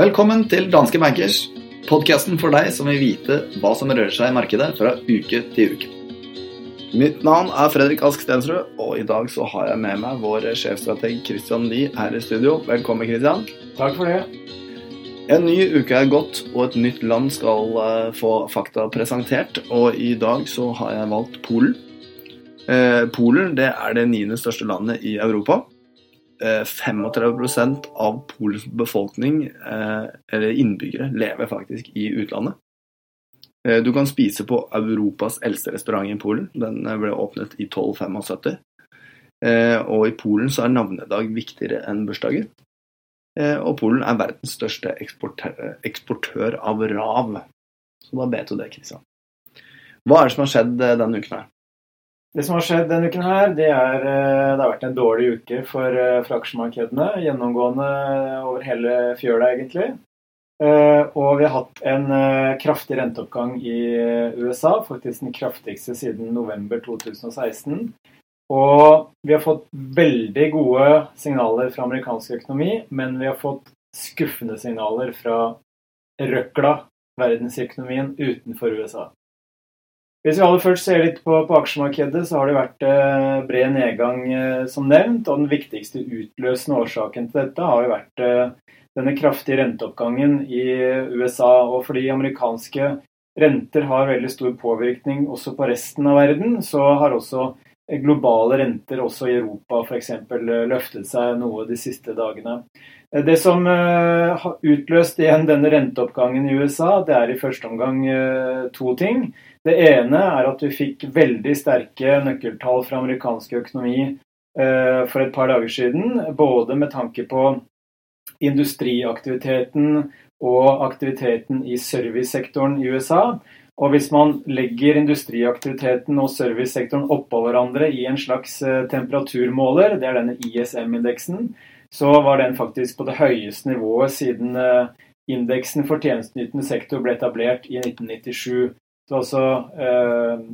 Velkommen til Danske Bankers, podkasten for deg som vil vite hva som rører seg i markedet fra uke til uke. Mitt navn er Fredrik Ask Stensrud, og i dag så har jeg med meg vår sjefstrateg Christian Lie her i studio. Velkommen, Christian. Takk for det. En ny uke er gått, og et nytt land skal eh, få fakta presentert. Og i dag så har jeg valgt Polen. Eh, Polen det er det niende største landet i Europa. 35% av Polens befolkning, eh, eller innbyggere, lever faktisk i utlandet. Eh, du kan spise på Europas eldste restaurant i Polen. Den eh, ble åpnet i 1275. Og i Polen så er navnedag viktigere enn bursdager. Og Polen er verdens største eksportør, av rav. Så da vet du det, Kristian. Hva er det som har skjedd denne uken her? Det som har skjedd denne uken, her, det er eh, det har vært en dårlig uke for, eh, for aksjemarkedene. Gjennomgående over hele fjøla, egentlig. Eh, og vi har hatt en kraftig renteoppgang i USA, faktisk den kraftigste siden november 2016. Og vi har fått veldig gode signaler fra amerikansk økonomi, men vi har fått skuffende signaler fra røkla verdensøkonomien utenfor USA. Hvis vi aller først ser litt på, på aksjemarkedet, så har det vært eh, bred nedgang eh, som nevnt. Og den viktigste utløsende årsaken til dette har jo vært eh, denne kraftige renteoppgangen i USA. Og fordi amerikanske renter har veldig stor påvirkning også på resten av verden, så har også globale renter også i Europa f.eks. Eh, løftet seg noe de siste dagene. Eh, det som eh, har utløst igjen denne renteoppgangen i USA, det er i første omgang to ting. Det ene er at vi fikk veldig sterke nøkkeltall fra amerikansk økonomi for et par dager siden. Både med tanke på industriaktiviteten og aktiviteten i servicesektoren i USA. Og hvis man legger industriaktiviteten og servicesektoren oppå hverandre i en slags eh, temperaturmåler, det er denne ISM-indeksen, så var den faktisk på det høyeste nivået siden eh, indeksen for tjenesteytende sektor ble etablert i 1997. Så altså eh,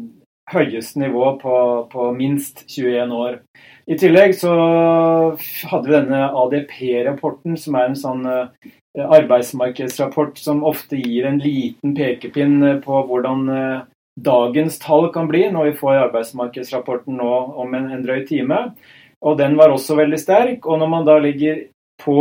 høyeste nivå på, på, minst 21 år. I tillegg så hadde vi denne ADP-rapporten, som er en sånn eh, arbeidsmarkedsrapport som ofte gir en liten pekepinn på hvordan eh, dagens tall kan bli når vi får arbeidsmarkedsrapporten nå om en, en drøy time. Og den var også veldig sterk. Og når man da ligger på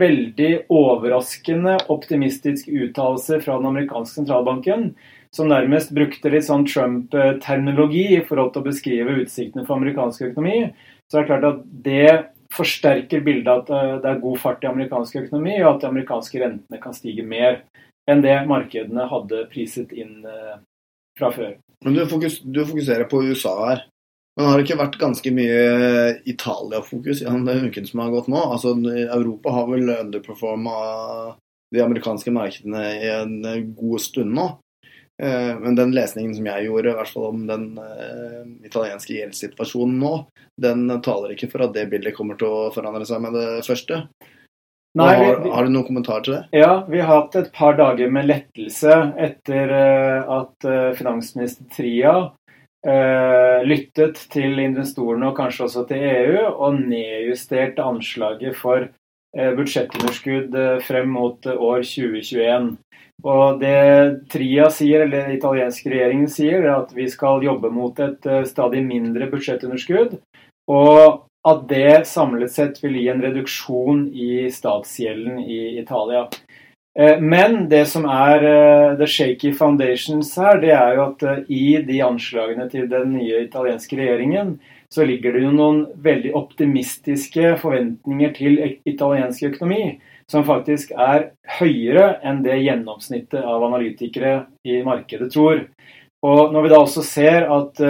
veldig overraskende optimistisk uttalelse fra den amerikanske sentralbanken, som nærmest brukte litt sånn Trump-terminologi i forhold til å beskrive utsiktene for amerikansk økonomi, så er det klart at det forsterker bildet at eh, det er god fart i amerikansk økonomi, og at de amerikanske rentene kan stige mer enn det markedene hadde priset inn eh, fra før. Men du fokuserer på USA her. Men har det ikke vært ganske mye Italia-fokus gjennom den uken som har gått nå? Altså, Europa har vel underperforma de amerikanske markedene i en god stund nå. Eh, men den lesningen som jeg gjorde, i hvert fall om den uh, italienske gjeldssituasjonen nå, den taler ikke for at det bildet kommer til å forandre seg med det første. Nei, har, har, du noen kommentar til det? Ja, vi har hatt et par dager med lettelse etter uh, at finansminister Tria lyttet til investorene og kanskje også til EU, og nedjustert anslaget for budsjettunderskudd frem mot år 2021. Og det Tria sier, eller den italienske regjeringen sier, er at vi skal jobbe mot et eh, stadig mindre budsjettunderskudd. Og at det samlet sett vil gi en reduksjon i statsgjelden i Italia. Eh, men det som er eh, the shaky foundations her, det er jo at i de anslagene til den nye italienske regjeringen, så ligger det jo noen veldig optimistiske forventninger til italiensk økonomi som faktisk er høyere enn det gjennomsnittet av analytikere i markedet tror. Og Når vi da også ser at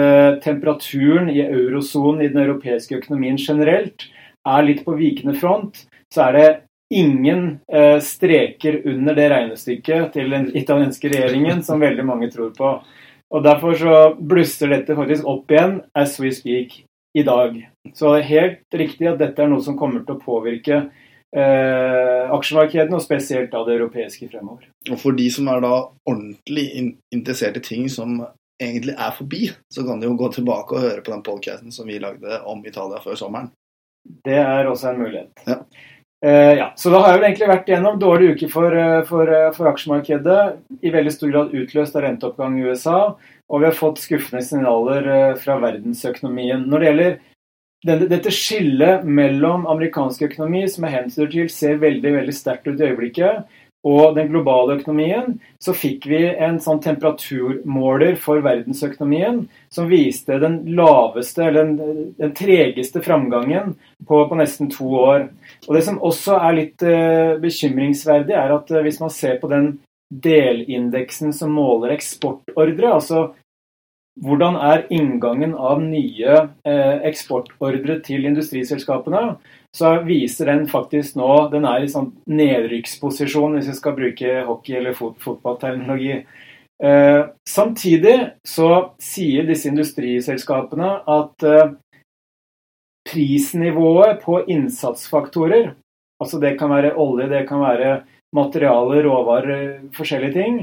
temperaturen i eurosonen i den europeiske økonomien generelt er litt på vikende front, så er det ingen eh, streker under det regnestykket til den italienske regjeringen som veldig mange tror på. Og Derfor så blusser dette faktisk opp igjen as we speak i dag. Så det er helt riktig at dette er noe som kommer til å påvirke eh, aksjemarkedene, og spesielt da det europeiske fremover. Og For de som er da ordentlig interessert i ting som egentlig er forbi, så kan de jo gå tilbake og høre på den podcasten som vi lagde om Italia før sommeren. Det er også en mulighet. Ja. Eh, ja. Så da har jeg vel egentlig vært gjennom dårlige uker for, eh, for, eh, for, aksjemarkedet. I veldig stor grad utløst av renteoppgang i USA. Og vi har fått skuffende signaler fra verdensøkonomien. Når det gjelder denne, dette skillet mellom amerikansk økonomi, som jeg hentyder til, ser veldig veldig sterkt ut i øyeblikket, og den globale økonomien, så fikk vi en sånn temperaturmåler for verdensøkonomien som viste den laveste, eller den, den tregeste framgangen på, på, nesten to år. Og Det som også er litt uh, bekymringsverdig, er at uh, hvis man ser på den delindeksen som måler eksportordre, altså hvordan er inngangen av nye eh, eksportordre til industriselskapene, så viser den faktisk nå Den er i sånn nedrykksposisjon, hvis vi skal bruke hockey- eller fot fotballterminologi. Eh, samtidig så sier disse industriselskapene at eh, prisnivået på innsatsfaktorer, altså det kan være olje, det kan være materialer, råvarer, forskjellige ting,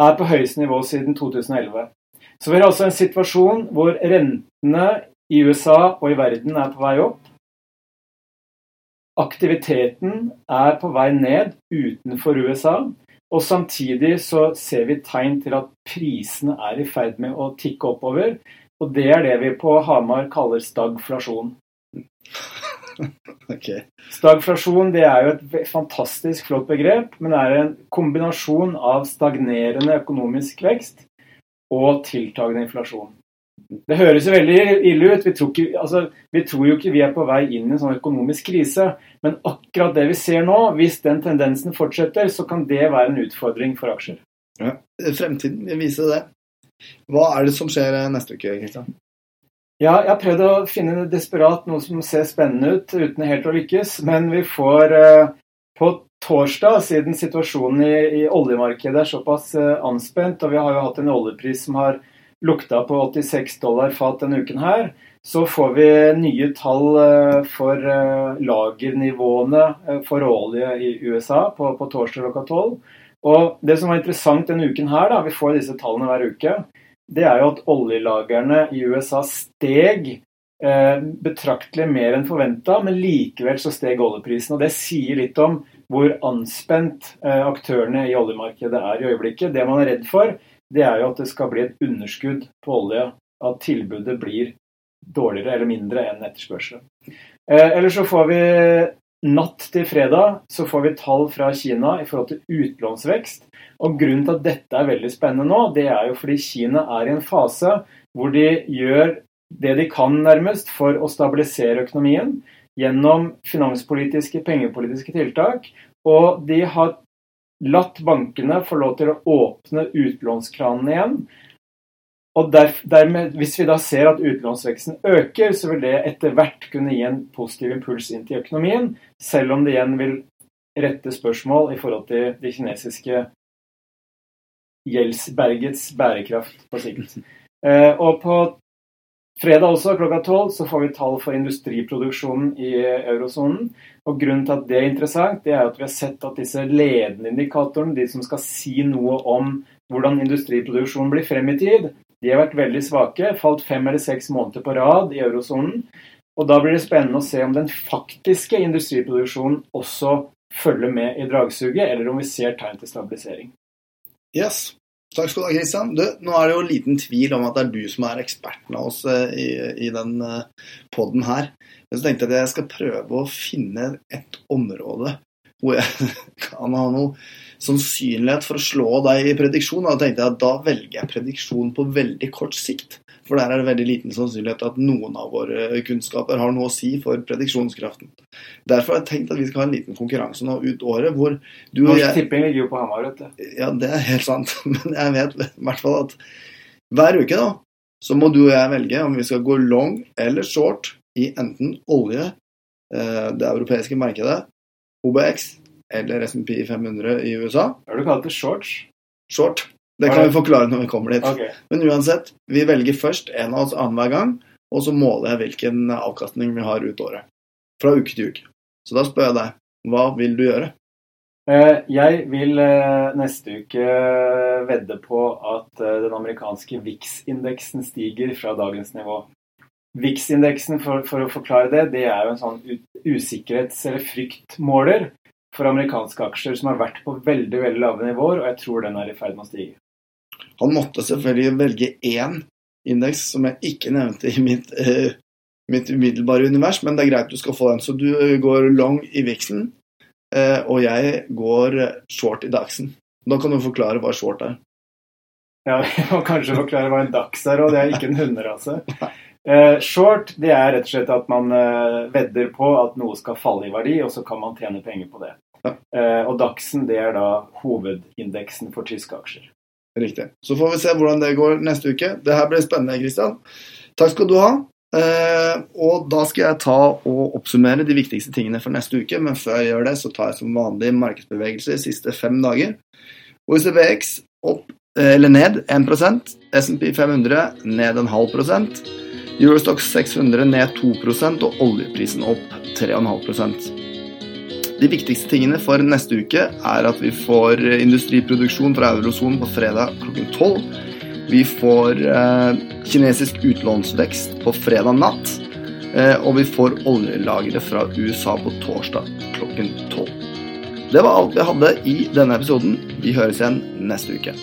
er på høyeste nivå siden 2011. Så vi har altså en situasjon hvor rentene i USA og i verden er på vei opp. Aktiviteten er på vei ned utenfor USA. Og samtidig så ser vi tegn til at prisene er i ferd med å tikke oppover. Og det er det vi på Hamar kaller stagflasjon. Okay. Stagflasjon det er jo et fantastisk flott begrep, men er en kombinasjon av stagnerende økonomisk vekst og tiltagende inflasjon. Det høres jo veldig ille ut. Vi tror, ikke, altså, vi tror, jo ikke vi er på vei inn i en sånn økonomisk krise. Men akkurat det vi ser nå, hvis den tendensen fortsetter, så kan det være en utfordring for aksjer. Ja, Fremtiden vil vise det. Hva er det som skjer neste uke, Kristian? Ja, jeg har prøvd å finne desperat noe som ser spennende ut, uten helt å lykkes. Men vi får eh, på torsdag, siden situasjonen i, i oljemarkedet er såpass uh, anspent, og vi har jo hatt en oljepris som har lukta på 86 dollar fat denne uken her, så får vi nye tall uh, for uh, lagernivåene for olje i USA på, på torsdag klokka 12. Og det som var interessant denne uken her, da, vi får disse tallene hver uke, det er jo at oljelagrene i USA steg Eh, betraktelig mer enn forventa, men likevel så steg oljeprisen. og Det sier litt om hvor anspent eh, aktørene i oljemarkedet er i øyeblikket. Det man er redd for, det er jo at det skal bli et underskudd på olje. At tilbudet blir dårligere eller mindre enn etterspørselen. Eh, eller så får vi natt til fredag så får vi tall fra Kina i forhold til utlånsvekst. Og Grunnen til at dette er veldig spennende nå, det er jo fordi Kina er i en fase hvor de gjør det de kan, nærmest, for å stabilisere økonomien gjennom finanspolitiske, pengepolitiske tiltak. Og de har latt bankene få lov til å åpne utlånskranene igjen. Og dermed, Hvis vi da ser at utlånsveksten øker, så vil det etter hvert kunne gi en positiv impuls inn til økonomien, selv om det igjen vil rette spørsmål i forhold til det kinesiske gjeldsbergets bærekraft på sikt. Eh, og på Fredag også klokka tolv så får vi tall for industriproduksjonen i eurosonen. Og Grunnen til at det er interessant, det er at vi har sett at disse ledende indikatorene, de som skal si noe om hvordan industriproduksjonen blir frem i tid, de har vært veldig svake. Falt fem eller seks måneder på rad i eurosonen. Og Da blir det spennende å se om den faktiske industriproduksjonen også følger med i dragsuget, eller om vi ser tegn til stabilisering. Yes. Takk skal du ha, Kristian. nå er det jo liten tvil om at det er du som er eksperten av oss eh, i, i den eh, poden her. Men så tenkte jeg at jeg skal prøve å finne et område hvor jeg kan ha noe sannsynlighet for å slå deg i prediksjon. Da tenkte jeg at da velger jeg prediksjon på veldig kort sikt. For der er det veldig liten sannsynlighet at noen av våre kunnskaper har noe å si for prediksjonskraften. Derfor har jeg tenkt at vi skal ha en liten konkurranse nå ut året hvor du og jeg Norsk Tipping ligger jo på Hamar, vet du. Ja, det er helt sant. Men jeg vet i hvert fall at hver uke da, så må du og jeg velge om vi skal gå long eller short i enten olje, eh, det europeiske markedet, OBX eller SMP 500 i USA. Har du kalt det shorts? Short. Det kan vi forklare når vi kommer dit. Okay. Men uansett, vi velger først en av oss annenhver gang, og så måler jeg hvilken avkastning vi har ut året. Fra uke til uke. Så da spør jeg deg, hva vil du gjøre? Eh, jeg vil eh, neste uke vedde på at eh, den amerikanske VIX-indeksen stiger fra dagens nivå. VIX-indeksen, for, for, å forklare det, det er jo en sånn usikkerhets- eller fryktmåler for amerikanske aksjer som har vært på veldig veldig lave nivåer, og jeg tror den er i ferd med å stige. Han måtte selvfølgelig velge én indeks som jeg ikke nevnte i mitt, eh, mitt umiddelbare univers, men det er greit du skal få den. Så du går long i Vixen, eh, og jeg går short i Daxen. Da kan du forklare hva short er. Ja, vi må kanskje forklare hva en dags er, og det er ikke en hunderase. Uh, short det er rett og slett at man uh, vedder på at noe skal falle i verdi, og så kan man tjene penger på det. Uh, og dagsen det er da hovedindeksen for tyske aksjer. Riktig. Så får vi se hvordan det går neste uke. Det her blir spennende, Kristian. Takk skal du ha. og da skal jeg ta og oppsummere de viktigste tingene for neste uke. Men før jeg gjør det, så tar jeg som vanlig markedsbevegelse de siste fem dager. OECBX opp eller ned 1% SMP 500 ned en halv prosent. Eurostox 600 ned 2% og oljeprisen opp 3,5 De viktigste tingene for neste uke er at vi får industriproduksjon fra eurosonen på fredag klokken 12. Vi får eh, kinesisk utlånsvekst på fredag natt. Eh, og vi får oljelagre fra USA på torsdag klokken 12. Det var alt vi hadde i denne episoden. Vi høres igjen neste uke.